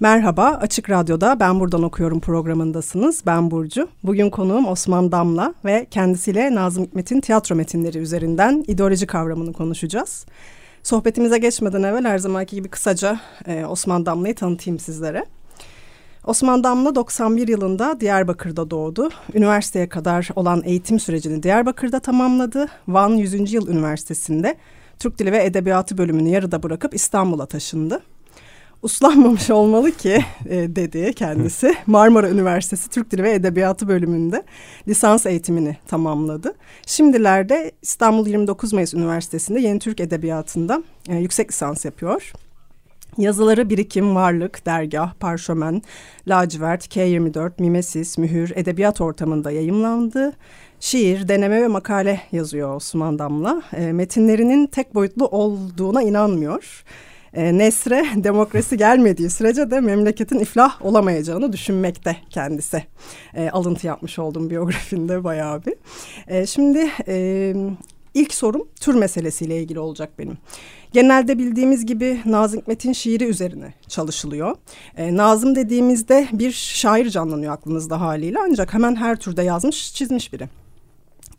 Merhaba, Açık Radyo'da Ben Buradan Okuyorum programındasınız. Ben Burcu. Bugün konuğum Osman Damla ve kendisiyle Nazım Hikmet'in tiyatro metinleri üzerinden ideoloji kavramını konuşacağız. Sohbetimize geçmeden evvel her zamanki gibi kısaca e, Osman Damla'yı tanıtayım sizlere. Osman Damla 91 yılında Diyarbakır'da doğdu. Üniversiteye kadar olan eğitim sürecini Diyarbakır'da tamamladı. Van 100. Yıl Üniversitesi'nde Türk Dili ve Edebiyatı bölümünü yarıda bırakıp İstanbul'a taşındı uslanmamış olmalı ki e, dedi kendisi. Marmara Üniversitesi Türk Dili ve Edebiyatı bölümünde lisans eğitimini tamamladı. Şimdilerde İstanbul 29 Mayıs Üniversitesi'nde Yeni Türk Edebiyatı'nda e, yüksek lisans yapıyor. Yazıları Birikim, Varlık, Dergah, Parşömen, Lacivert, K24, Mimesis, Mühür, Edebiyat Ortamında yayımlandı. Şiir, deneme ve makale yazıyor Osman Damla. E, metinlerinin tek boyutlu olduğuna inanmıyor e, Nesre demokrasi gelmediği sürece de memleketin iflah olamayacağını düşünmekte kendisi. E, alıntı yapmış oldum biyografinde bayağı bir. E, şimdi e, ilk sorum tür meselesiyle ilgili olacak benim. Genelde bildiğimiz gibi Nazım Hikmet'in şiiri üzerine çalışılıyor. E, Nazım dediğimizde bir şair canlanıyor aklınızda haliyle ancak hemen her türde yazmış çizmiş biri.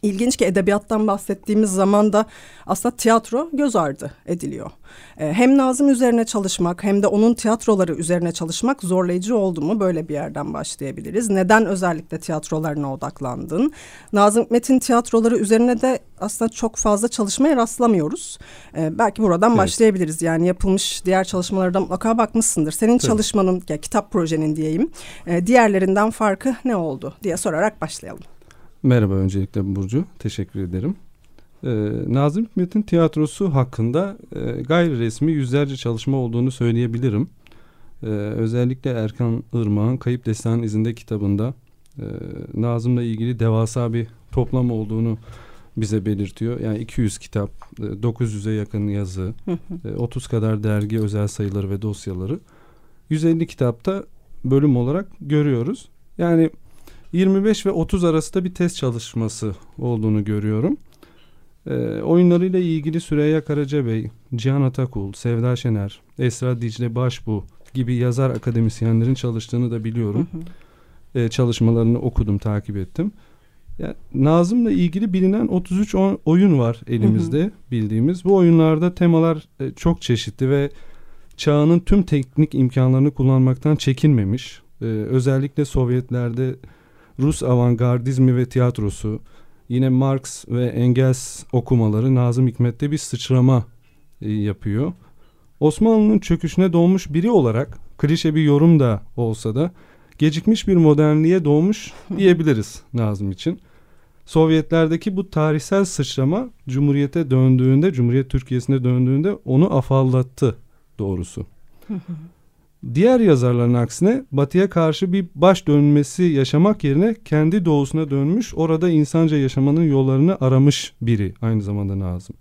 İlginç ki edebiyattan bahsettiğimiz zaman da aslında tiyatro göz ardı ediliyor. Ee, hem Nazım üzerine çalışmak hem de onun tiyatroları üzerine çalışmak zorlayıcı oldu mu böyle bir yerden başlayabiliriz. Neden özellikle tiyatrolarına odaklandın? Nazım Hikmet'in tiyatroları üzerine de aslında çok fazla çalışmaya rastlamıyoruz. Ee, belki buradan evet. başlayabiliriz. Yani yapılmış diğer çalışmalarda mutlaka bakmışsındır. Senin Tabii. çalışmanın, ya kitap projenin diyeyim, e, diğerlerinden farkı ne oldu diye sorarak başlayalım. Merhaba öncelikle Burcu. Teşekkür ederim. Ee, Nazım Hikmet'in tiyatrosu hakkında e, gayri resmi yüzlerce çalışma olduğunu söyleyebilirim. Ee, özellikle Erkan Irmak'ın Kayıp Destan izinde kitabında e, Nazım'la ilgili devasa bir toplam olduğunu bize belirtiyor. Yani 200 kitap, 900'e yakın yazı, 30 kadar dergi özel sayıları ve dosyaları 150 kitapta bölüm olarak görüyoruz. Yani 25 ve 30 arasında bir test çalışması olduğunu görüyorum. E, oyunlarıyla ilgili Süreyya Karacabey, Cihan Atakul, Sevda Şener, Esra Dicle Başbu gibi yazar akademisyenlerin çalıştığını da biliyorum. Hı hı. E, çalışmalarını okudum, takip ettim. Yani Nazım'la ilgili bilinen 33 oyun var elimizde hı hı. bildiğimiz. Bu oyunlarda temalar e, çok çeşitli ve çağının tüm teknik imkanlarını kullanmaktan çekinmemiş. Ee, özellikle Sovyetlerde Rus avantgardizmi ve tiyatrosu, yine Marx ve Engels okumaları Nazım Hikmet'te bir sıçrama e, yapıyor. Osmanlı'nın çöküşüne doğmuş biri olarak klişe bir yorum da olsa da gecikmiş bir modernliğe doğmuş diyebiliriz Nazım için. Sovyetlerdeki bu tarihsel sıçrama Cumhuriyete döndüğünde, Cumhuriyet Türkiye'sine döndüğünde onu afallattı doğrusu. Diğer yazarların aksine batıya karşı bir baş dönmesi yaşamak yerine kendi doğusuna dönmüş orada insanca yaşamanın yollarını aramış biri aynı zamanda Nazım.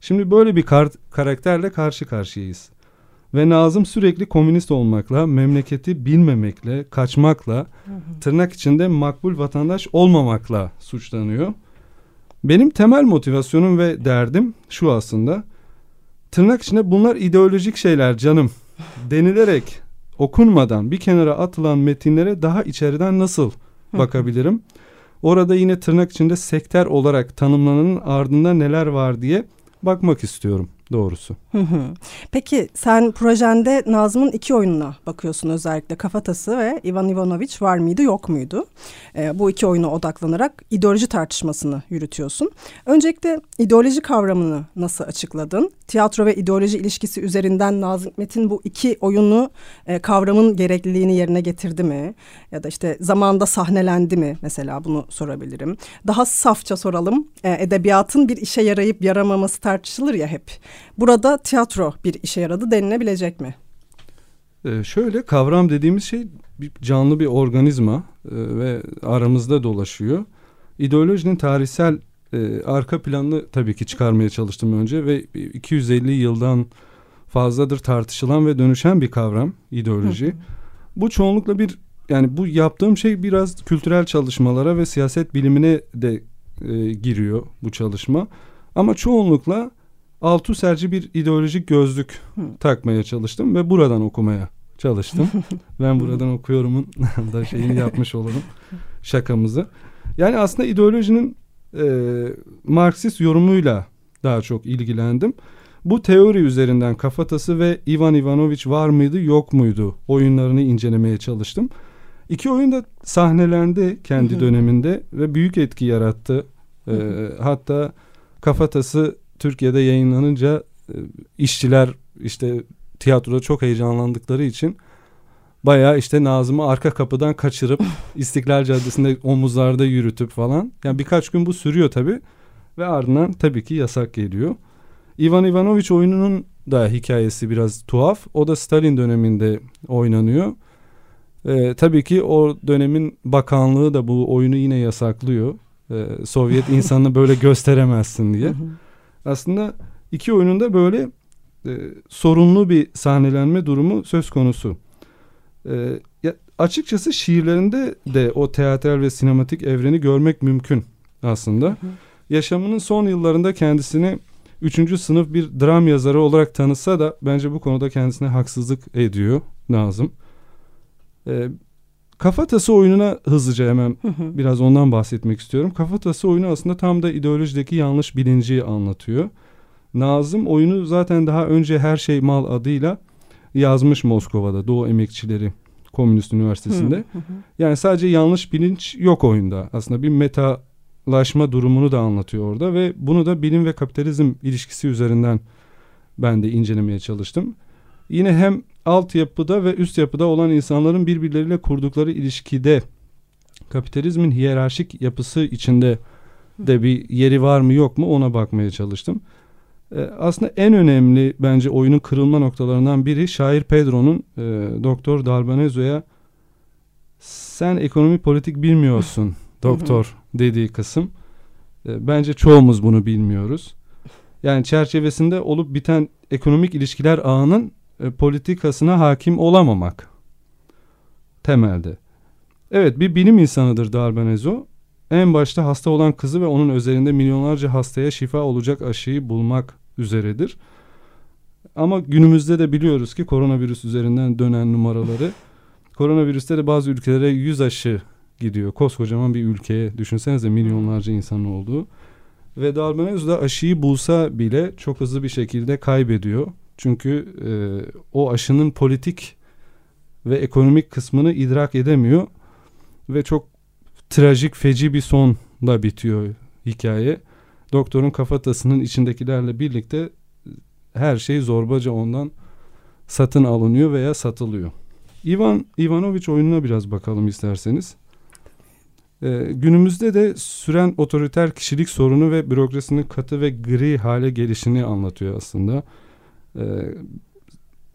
Şimdi böyle bir kar karakterle karşı karşıyayız. Ve Nazım sürekli komünist olmakla, memleketi bilmemekle, kaçmakla, tırnak içinde makbul vatandaş olmamakla suçlanıyor. Benim temel motivasyonum ve derdim şu aslında. Tırnak içinde bunlar ideolojik şeyler canım denilerek okunmadan bir kenara atılan metinlere daha içeriden nasıl bakabilirim? Orada yine tırnak içinde sekter olarak tanımlananın ardında neler var diye bakmak istiyorum doğrusu. Peki sen projende Nazım'ın iki oyununa bakıyorsun özellikle Kafatası ve Ivan Ivanoviç var mıydı yok muydu? E, bu iki oyuna odaklanarak ideoloji tartışmasını yürütüyorsun. Öncelikle ideoloji kavramını nasıl açıkladın? Tiyatro ve ideoloji ilişkisi üzerinden Nazım Hikmet'in bu iki oyunu e, kavramın gerekliliğini yerine getirdi mi? Ya da işte zamanda sahnelendi mi mesela bunu sorabilirim. Daha safça soralım. E, edebiyatın bir işe yarayıp yaramaması tartışılır ya hep. Burada tiyatro bir işe yaradı denilebilecek mi? Ee, şöyle kavram dediğimiz şey bir canlı bir organizma e, ve aramızda dolaşıyor. İdeolojinin tarihsel e, arka planını tabii ki çıkarmaya çalıştım önce ve 250 yıldan fazladır tartışılan ve dönüşen bir kavram ideoloji. Bu çoğunlukla bir yani bu yaptığım şey biraz kültürel çalışmalara ve siyaset bilimine de e, giriyor bu çalışma. Ama çoğunlukla Althusser'ci bir ideolojik gözlük Hı. takmaya çalıştım ve buradan okumaya çalıştım. ben buradan okuyorumun da şeyini yapmış olurum şakamızı. Yani aslında ideolojinin e, Marksist yorumuyla daha çok ilgilendim. Bu teori üzerinden Kafatası ve Ivan Ivanoviç var mıydı yok muydu oyunlarını incelemeye çalıştım. İki oyun da sahnelendi kendi döneminde ve büyük etki yarattı. Ee, hatta Kafatası Türkiye'de yayınlanınca e, işçiler işte tiyatroda çok heyecanlandıkları için bayağı işte Nazım'ı arka kapıdan kaçırıp İstiklal Caddesi'nde omuzlarda yürütüp falan. Yani birkaç gün bu sürüyor tabii ve ardından tabii ki yasak geliyor. Ivan Ivanoviç oyununun da hikayesi biraz tuhaf. O da Stalin döneminde oynanıyor. Ee, tabii ki o dönemin bakanlığı da bu oyunu yine yasaklıyor. Ee, Sovyet insanını böyle gösteremezsin diye. Aslında iki oyunun da böyle e, sorunlu bir sahnelenme durumu söz konusu. E, ya, açıkçası şiirlerinde de o teatral ve sinematik evreni görmek mümkün aslında. Hı hı. Yaşamının son yıllarında kendisini üçüncü sınıf bir dram yazarı olarak tanısa da bence bu konuda kendisine haksızlık ediyor Nazım. E, Kafatası oyununa hızlıca hemen hı hı. biraz ondan bahsetmek istiyorum. Kafatası oyunu aslında tam da ideolojideki yanlış bilinci anlatıyor. Nazım oyunu zaten daha önce Her Şey Mal adıyla yazmış Moskova'da Doğu Emekçileri Komünist Üniversitesi'nde. Hı hı. Yani sadece yanlış bilinç yok oyunda. Aslında bir metalaşma durumunu da anlatıyor orada ve bunu da bilim ve kapitalizm ilişkisi üzerinden ben de incelemeye çalıştım. Yine hem altyapıda ve üst yapıda olan insanların birbirleriyle kurdukları ilişkide kapitalizmin hiyerarşik yapısı içinde de bir yeri var mı yok mu ona bakmaya çalıştım. Ee, aslında en önemli bence oyunun kırılma noktalarından biri şair Pedro'nun e, Doktor Dalbanezo'ya sen ekonomi politik bilmiyorsun doktor dediği kısım. E, bence çoğumuz bunu bilmiyoruz. Yani çerçevesinde olup biten ekonomik ilişkiler ağının e, politikasına hakim olamamak temelde. Evet bir bilim insanıdır Darbanezo. En başta hasta olan kızı ve onun üzerinde milyonlarca hastaya şifa olacak aşıyı bulmak üzeredir. Ama günümüzde de biliyoruz ki koronavirüs üzerinden dönen numaraları koronavirüste de bazı ülkelere yüz aşı gidiyor. Koskocaman bir ülkeye düşünsenize milyonlarca insanın olduğu. Ve Darbanezo da aşıyı bulsa bile çok hızlı bir şekilde kaybediyor. Çünkü e, o aşının politik ve ekonomik kısmını idrak edemiyor ve çok trajik, feci bir sonla bitiyor hikaye. Doktorun kafatasının içindekilerle birlikte her şey zorbaca ondan satın alınıyor veya satılıyor. Ivan Ivanoviç oyununa biraz bakalım isterseniz. Ee, günümüzde de süren otoriter kişilik sorunu ve bürokrasinin katı ve gri hale gelişini anlatıyor aslında. Ee,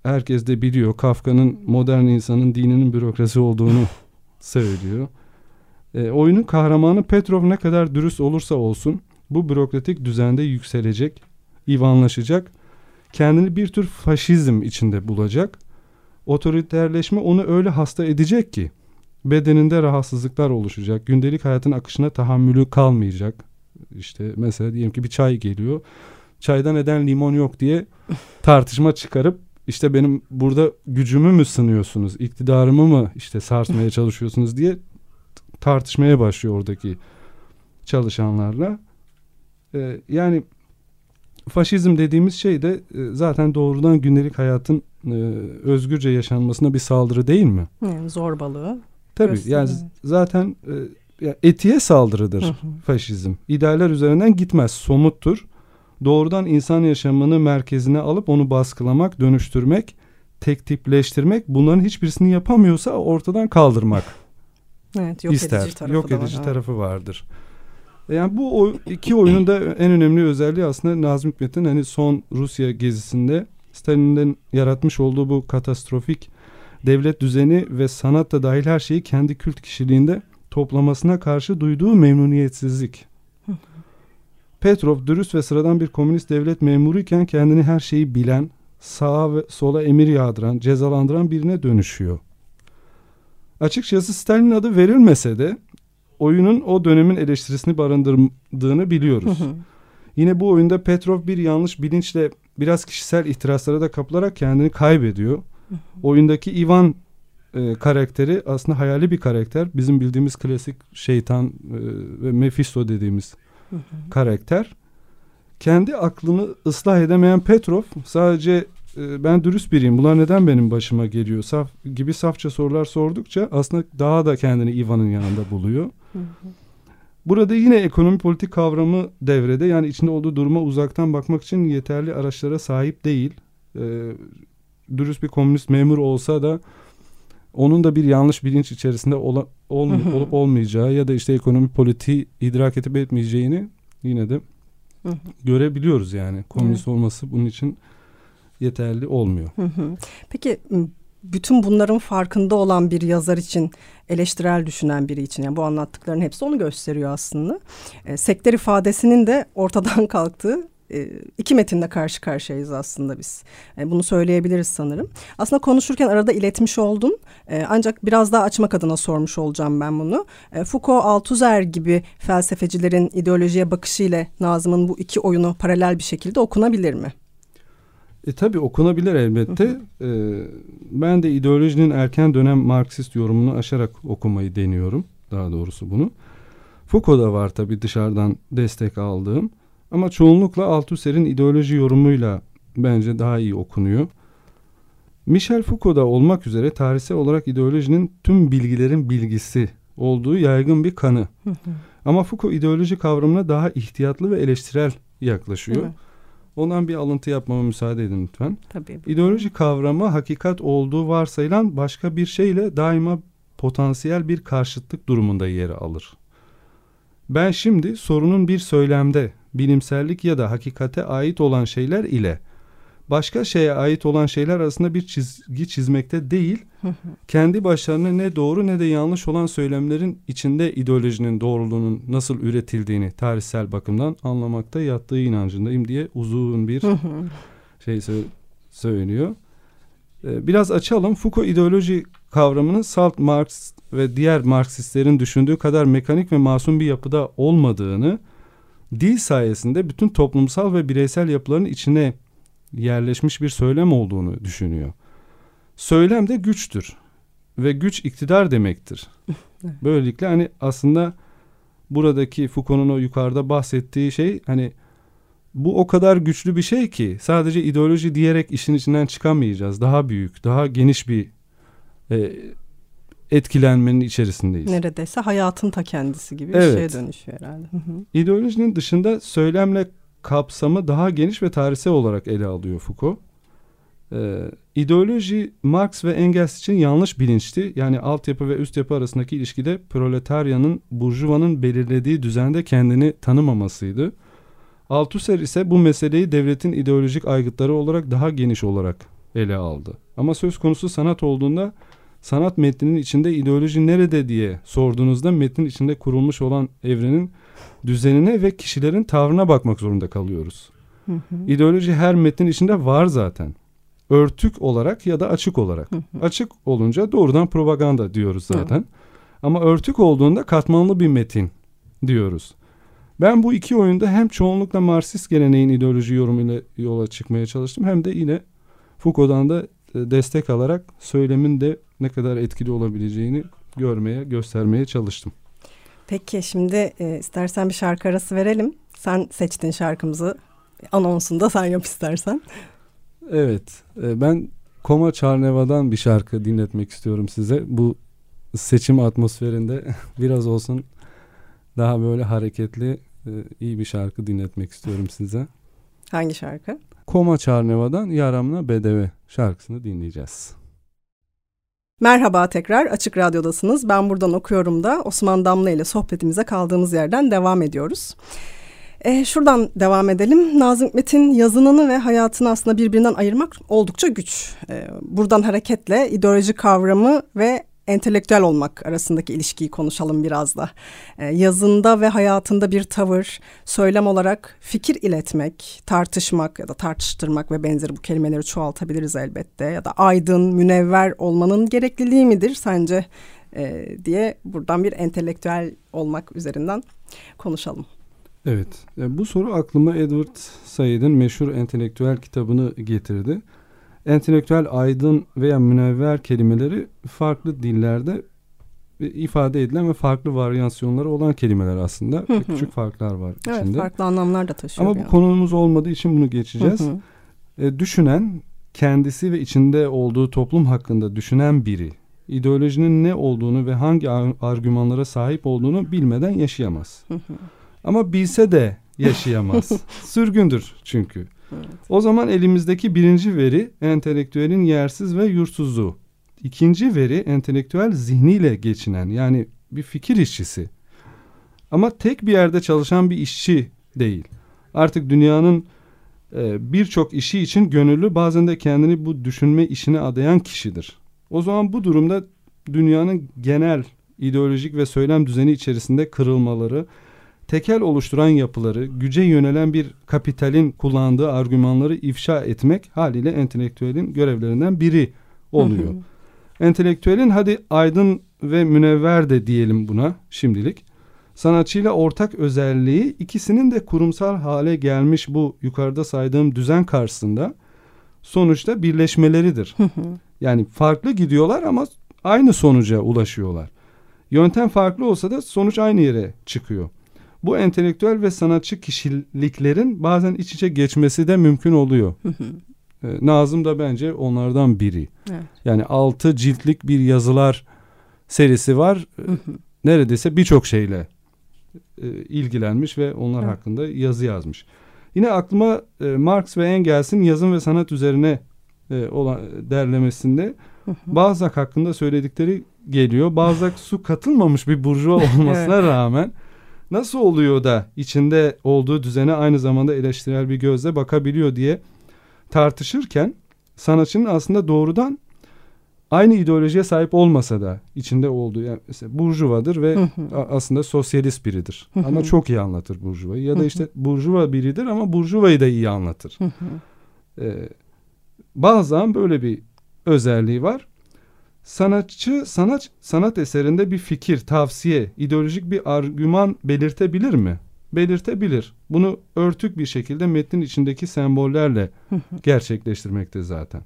herkes de biliyor Kafka'nın modern insanın dininin bürokrasi olduğunu söylüyor. E, oyunun kahramanı Petrov ne kadar dürüst olursa olsun bu bürokratik düzende yükselecek, ivanlaşacak, kendini bir tür faşizm içinde bulacak. Otoriterleşme onu öyle hasta edecek ki bedeninde rahatsızlıklar oluşacak, gündelik hayatın akışına tahammülü kalmayacak. İşte mesela diyelim ki bir çay geliyor çayda neden limon yok diye tartışma çıkarıp işte benim burada gücümü mü sınıyorsunuz, iktidarımı mı işte sarsmaya çalışıyorsunuz diye tartışmaya başlıyor oradaki çalışanlarla. Ee, yani faşizm dediğimiz şey de e, zaten doğrudan gündelik hayatın e, özgürce yaşanmasına bir saldırı değil mi? Yani zorbalığı. Tabii gösteriyor. yani zaten e, etiğe saldırıdır Hı hı. faşizm. İdealler üzerinden gitmez, somuttur. Doğrudan insan yaşamını merkezine alıp onu baskılamak, dönüştürmek, tek tipleştirmek bunların hiçbirisini yapamıyorsa ortadan kaldırmak Evet, yok ister. edici tarafı Yok da var, edici evet. tarafı vardır. Yani bu iki oyunun da en önemli özelliği aslında Nazım Hikmet'in hani son Rusya gezisinde Stalin'in yaratmış olduğu bu katastrofik devlet düzeni ve sanat da dahil her şeyi kendi kült kişiliğinde toplamasına karşı duyduğu memnuniyetsizlik. Petrov dürüst ve sıradan bir komünist devlet memuruyken kendini her şeyi bilen, sağa ve sola emir yağdıran, cezalandıran birine dönüşüyor. Açıkçası Stalin adı verilmese de oyunun o dönemin eleştirisini barındırdığını biliyoruz. Hı hı. Yine bu oyunda Petrov bir yanlış bilinçle biraz kişisel ihtiraslara da kapılarak kendini kaybediyor. Oyundaki Ivan e, karakteri aslında hayali bir karakter. Bizim bildiğimiz klasik şeytan e, ve Mephisto dediğimiz karakter. Kendi aklını ıslah edemeyen Petrov sadece e, ben dürüst biriyim bunlar neden benim başıma geliyor saf, gibi safça sorular sordukça aslında daha da kendini Ivan'ın yanında buluyor. Hı hı. Burada yine ekonomi politik kavramı devrede. Yani içinde olduğu duruma uzaktan bakmak için yeterli araçlara sahip değil. Ee, dürüst bir komünist memur olsa da onun da bir yanlış bilinç içerisinde ola, ol, olup olmayacağı ya da işte ekonomi politiği idrak edip etmeyeceğini yine de görebiliyoruz yani. Komünist olması bunun için yeterli olmuyor. Peki bütün bunların farkında olan bir yazar için, eleştirel düşünen biri için yani bu anlattıkların hepsi onu gösteriyor aslında. E, sektör ifadesinin de ortadan kalktığı e, iki metinle karşı karşıyayız aslında biz. E, bunu söyleyebiliriz sanırım. Aslında konuşurken arada iletmiş oldum. E, ancak biraz daha açmak adına sormuş olacağım ben bunu. E, Foucault, Althusser gibi felsefecilerin ideolojiye bakışıyla Nazım'ın bu iki oyunu paralel bir şekilde okunabilir mi? E tabi okunabilir elbette. E, ben de ideolojinin erken dönem Marksist yorumunu aşarak okumayı deniyorum. Daha doğrusu bunu. Foucault'da var tabi dışarıdan destek aldığım. Ama çoğunlukla Althusser'in ideoloji yorumuyla bence daha iyi okunuyor. Michel Foucault'da olmak üzere tarihsel olarak ideolojinin tüm bilgilerin bilgisi olduğu yaygın bir kanı. Ama Foucault ideoloji kavramına daha ihtiyatlı ve eleştirel yaklaşıyor. Evet. Ondan bir alıntı yapmama müsaade edin lütfen. Tabii. İdeoloji kavramı hakikat olduğu varsayılan başka bir şeyle daima potansiyel bir karşıtlık durumunda yer alır. Ben şimdi sorunun bir söylemde, bilimsellik ya da hakikate ait olan şeyler ile başka şeye ait olan şeyler arasında bir çizgi çizmekte değil, kendi başlarına ne doğru ne de yanlış olan söylemlerin içinde ideolojinin doğruluğunun nasıl üretildiğini tarihsel bakımdan anlamakta yattığı inancındayım diye uzun bir şey sö- söylüyor. Ee, Biraz açalım. Foucault ideoloji kavramının Salt Marx ve diğer Marksistlerin düşündüğü kadar mekanik ve masum bir yapıda olmadığını, dil sayesinde bütün toplumsal ve bireysel yapıların içine yerleşmiş bir söylem olduğunu düşünüyor. Söylem de güçtür ve güç iktidar demektir. Böylelikle hani aslında buradaki Foucault'un o yukarıda bahsettiği şey hani bu o kadar güçlü bir şey ki sadece ideoloji diyerek işin içinden çıkamayacağız. Daha büyük, daha geniş bir e, etkilenmenin içerisindeyiz. Neredeyse hayatın ta kendisi gibi bir Evet. şeye dönüşüyor herhalde. Hı hı. İdeolojinin dışında söylemle kapsamı daha geniş ve tarihsel olarak ele alıyor Foucault. Ee, ideoloji Marx ve Engels için yanlış bilinçti. Yani altyapı ve üst yapı arasındaki ilişkide proletaryanın, burjuvanın belirlediği düzende kendini tanımamasıydı. Althusser ise bu meseleyi devletin ideolojik aygıtları olarak daha geniş olarak ele aldı. Ama söz konusu sanat olduğunda sanat metninin içinde ideoloji nerede diye sorduğunuzda metnin içinde kurulmuş olan evrenin düzenine ve kişilerin tavrına bakmak zorunda kalıyoruz. Hı hı. İdeoloji her metnin içinde var zaten. Örtük olarak ya da açık olarak. Hı hı. Açık olunca doğrudan propaganda diyoruz zaten. Ama örtük olduğunda katmanlı bir metin diyoruz. Ben bu iki oyunda hem çoğunlukla Marksist geleneğin ideoloji yorumuyla yola çıkmaya çalıştım hem de yine Foucault'dan da e, destek alarak söylemin de ne kadar etkili olabileceğini görmeye, göstermeye çalıştım. Peki şimdi e, istersen bir şarkı arası verelim. Sen seçtin şarkımızı. Anonsunu da sen yap istersen. Evet. E, ben Koma Çarneva'dan bir şarkı dinletmek istiyorum size. Bu seçim atmosferinde biraz olsun daha böyle hareketli e, iyi bir şarkı dinletmek istiyorum size. Hangi şarkı? Koma Çarneva'dan Yaramla Bedeve şarkısını dinleyeceğiz. Merhaba tekrar Açık Radyo'dasınız. Ben buradan okuyorum da Osman Damla ile sohbetimize kaldığımız yerden devam ediyoruz. E, şuradan devam edelim. Nazım Hikmet'in yazınını ve hayatını aslında birbirinden ayırmak oldukça güç. E, buradan hareketle ideoloji kavramı ve entelektüel olmak arasındaki ilişkiyi konuşalım biraz da. E, yazında ve hayatında bir tavır, söylem olarak fikir iletmek, tartışmak ya da tartıştırmak ve benzeri bu kelimeleri çoğaltabiliriz elbette. Ya da aydın, münevver olmanın gerekliliği midir sence e, diye buradan bir entelektüel olmak üzerinden konuşalım. Evet, bu soru aklıma Edward Said'in meşhur entelektüel kitabını getirdi. Entelektüel aydın veya münevver kelimeleri farklı dillerde ifade edilen ve farklı varyasyonları olan kelimeler aslında. Hı hı. Küçük farklar var evet, içinde. farklı anlamlar da taşıyor. Ama bu konumuz olmadığı için bunu geçeceğiz. Hı hı. E, düşünen, kendisi ve içinde olduğu toplum hakkında düşünen biri ideolojinin ne olduğunu ve hangi argümanlara sahip olduğunu bilmeden yaşayamaz. Hı hı. Ama bilse de yaşayamaz. Sürgündür çünkü. O zaman elimizdeki birinci veri entelektüelin yersiz ve yurtsuzluğu. İkinci veri entelektüel zihniyle geçinen yani bir fikir işçisi. Ama tek bir yerde çalışan bir işçi değil. Artık dünyanın e, birçok işi için gönüllü bazen de kendini bu düşünme işine adayan kişidir. O zaman bu durumda dünyanın genel ideolojik ve söylem düzeni içerisinde kırılmaları, tekel oluşturan yapıları, güce yönelen bir kapitalin kullandığı argümanları ifşa etmek haliyle entelektüelin görevlerinden biri oluyor. Hı hı. Entelektüelin hadi aydın ve münevver de diyelim buna şimdilik. Sanatçıyla ortak özelliği ikisinin de kurumsal hale gelmiş bu yukarıda saydığım düzen karşısında sonuçta birleşmeleridir. Hı hı. Yani farklı gidiyorlar ama aynı sonuca ulaşıyorlar. Yöntem farklı olsa da sonuç aynı yere çıkıyor. Bu entelektüel ve sanatçı kişiliklerin bazen iç içe geçmesi de mümkün oluyor. Ee, Nazım da bence onlardan biri. Evet. Yani altı ciltlik bir yazılar serisi var. Neredeyse birçok şeyle e, ilgilenmiş ve onlar evet. hakkında yazı yazmış. Yine aklıma e, Marx ve Engels'in yazım ve sanat üzerine e, olan derlemesinde Balzac hakkında söyledikleri geliyor. Balzac su katılmamış bir burjuva olmasına evet. rağmen nasıl oluyor da içinde olduğu düzene aynı zamanda eleştirel bir gözle bakabiliyor diye tartışırken sanatçının aslında doğrudan aynı ideolojiye sahip olmasa da içinde olduğu yani mesela burjuvadır ve aslında sosyalist biridir. ama çok iyi anlatır burjuvayı ya da işte burjuva biridir ama burjuvayı da iyi anlatır. ee, bazen böyle bir özelliği var. Sanatçı sanat sanat eserinde bir fikir, tavsiye, ideolojik bir argüman belirtebilir mi? Belirtebilir. Bunu örtük bir şekilde metnin içindeki sembollerle gerçekleştirmekte zaten.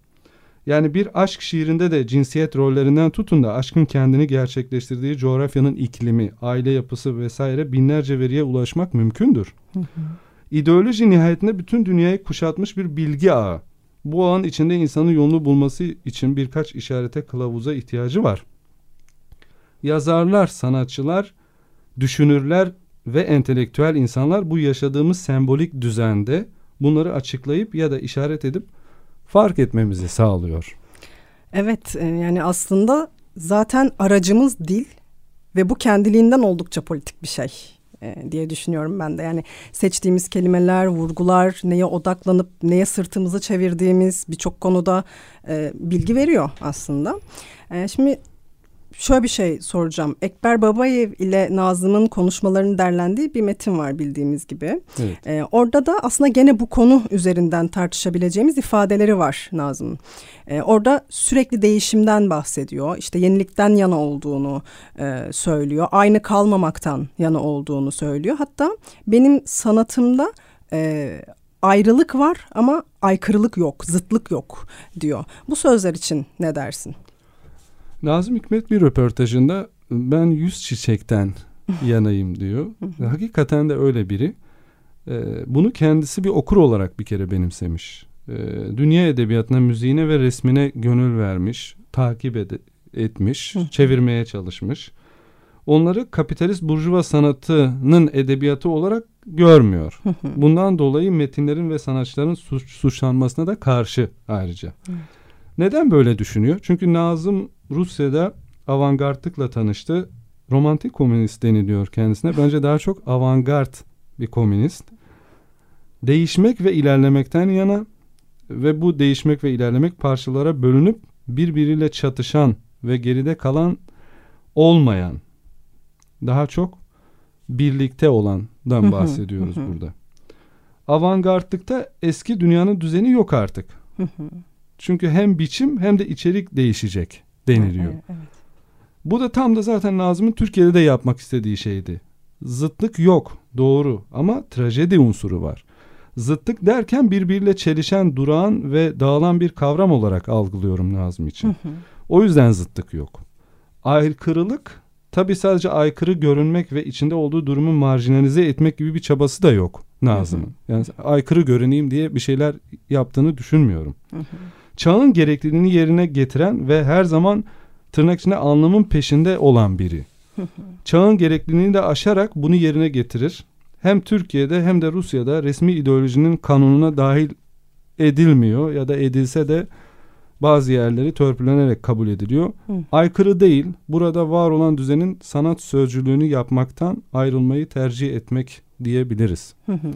Yani bir aşk şiirinde de cinsiyet rollerinden tutun da aşkın kendini gerçekleştirdiği coğrafyanın iklimi, aile yapısı vesaire binlerce veriye ulaşmak mümkündür. İdeoloji nihayetinde bütün dünyayı kuşatmış bir bilgi ağı. Bu alan içinde insanın yolunu bulması için birkaç işarete kılavuza ihtiyacı var. Yazarlar, sanatçılar, düşünürler ve entelektüel insanlar bu yaşadığımız sembolik düzende bunları açıklayıp ya da işaret edip fark etmemizi sağlıyor. Evet e, yani aslında zaten aracımız dil ve bu kendiliğinden oldukça politik bir şey e, diye düşünüyorum ben de. Yani seçtiğimiz kelimeler, vurgular, neye odaklanıp neye sırtımızı çevirdiğimiz birçok konuda e, bilgi veriyor aslında. E, şimdi şöyle bir şey soracağım. Ekber Babayev ile Nazım'ın konuşmalarının derlendiği bir metin var bildiğimiz gibi. Evet. Ee, orada da aslında gene bu konu üzerinden tartışabileceğimiz ifadeleri var Nazım'ın. Ee, orada sürekli değişimden bahsediyor. İşte yenilikten yana olduğunu e, söylüyor. Aynı kalmamaktan yana olduğunu söylüyor. Hatta benim sanatımda e, ayrılık var ama aykırılık yok, zıtlık yok diyor. Bu sözler için ne dersin? Nazım Hikmet bir röportajında ben yüz çiçekten yanayım diyor. Hakikaten de öyle biri. E, bunu kendisi bir okur olarak bir kere benimsemiş. E, dünya edebiyatına, müziğine ve resmine gönül vermiş, takip ed- etmiş, çevirmeye çalışmış. Onları kapitalist burjuva sanatının edebiyatı olarak görmüyor. Bundan dolayı metinlerin ve sanatçıların suç, suçlanmasına da karşı ayrıca. Evet. Neden böyle düşünüyor? Çünkü Nazım Rusya'da avantgardlıkla tanıştı. Romantik komünist deniliyor kendisine. Bence daha çok avantgard bir komünist. Değişmek ve ilerlemekten yana ve bu değişmek ve ilerlemek parçalara bölünüp birbiriyle çatışan ve geride kalan olmayan daha çok birlikte olandan bahsediyoruz burada. Avantgardlıkta eski dünyanın düzeni yok artık. Çünkü hem biçim hem de içerik değişecek deniliyor. Evet, evet. Bu da tam da zaten Nazım'ın Türkiye'de de yapmak istediği şeydi. Zıtlık yok doğru ama trajedi unsuru var. Zıtlık derken birbiriyle çelişen, durağan ve dağılan bir kavram olarak algılıyorum Nazım için. Hı hı. O yüzden zıtlık yok. Aykırılık tabi sadece aykırı görünmek ve içinde olduğu durumu marjinalize etmek gibi bir çabası da yok Nazım'ın. Yani aykırı görüneyim diye bir şeyler yaptığını düşünmüyorum. Hı hı. Çağın gerekliliğini yerine getiren ve her zaman tırnak içinde anlamın peşinde olan biri. Çağın gerekliliğini de aşarak bunu yerine getirir. Hem Türkiye'de hem de Rusya'da resmi ideolojinin kanununa dahil edilmiyor ya da edilse de bazı yerleri törpülenerek kabul ediliyor. Hı. Aykırı değil, burada var olan düzenin sanat sözcülüğünü yapmaktan ayrılmayı tercih etmek diyebiliriz. Hı hı.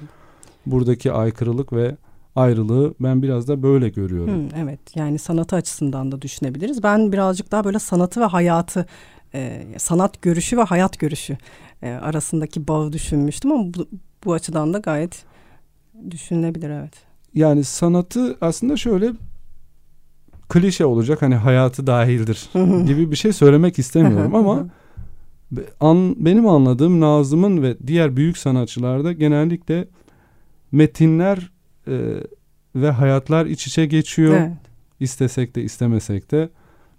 Buradaki aykırılık ve ayrılığı ben biraz da böyle görüyorum. Hı, evet yani sanatı açısından da düşünebiliriz. Ben birazcık daha böyle sanatı ve hayatı, e, sanat görüşü ve hayat görüşü e, arasındaki bağı düşünmüştüm ama bu, bu açıdan da gayet düşünülebilir evet. Yani sanatı aslında şöyle klişe olacak hani hayatı dahildir gibi bir şey söylemek istemiyorum ama an, benim anladığım Nazım'ın ve diğer büyük sanatçılarda genellikle metinler e, ve hayatlar iç içe geçiyor. Evet. İstesek de istemesek de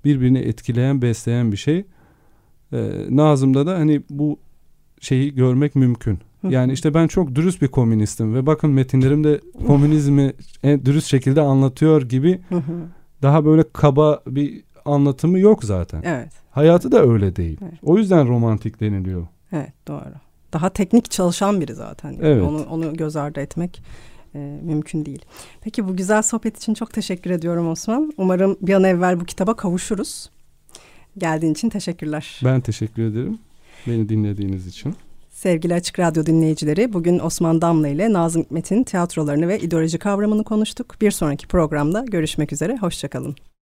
birbirini etkileyen, besleyen bir şey. E, Nazım'da da hani bu şeyi görmek mümkün. Yani işte ben çok dürüst bir komünistim ve bakın metinlerimde komünizmi en dürüst şekilde anlatıyor gibi daha böyle kaba bir anlatımı yok zaten. Evet. Hayatı da öyle değil. Evet. O yüzden romantik deniliyor. Evet doğru. Daha teknik çalışan biri zaten. Yani evet. Onu, onu göz ardı etmek e, mümkün değil. Peki bu güzel sohbet için çok teşekkür ediyorum Osman. Umarım bir an evvel bu kitaba kavuşuruz. Geldiğin için teşekkürler. Ben teşekkür ederim. Beni dinlediğiniz için. Sevgili Açık Radyo dinleyicileri, bugün Osman Damla ile Nazım Hikmet'in tiyatrolarını ve ideoloji kavramını konuştuk. Bir sonraki programda görüşmek üzere, hoşçakalın.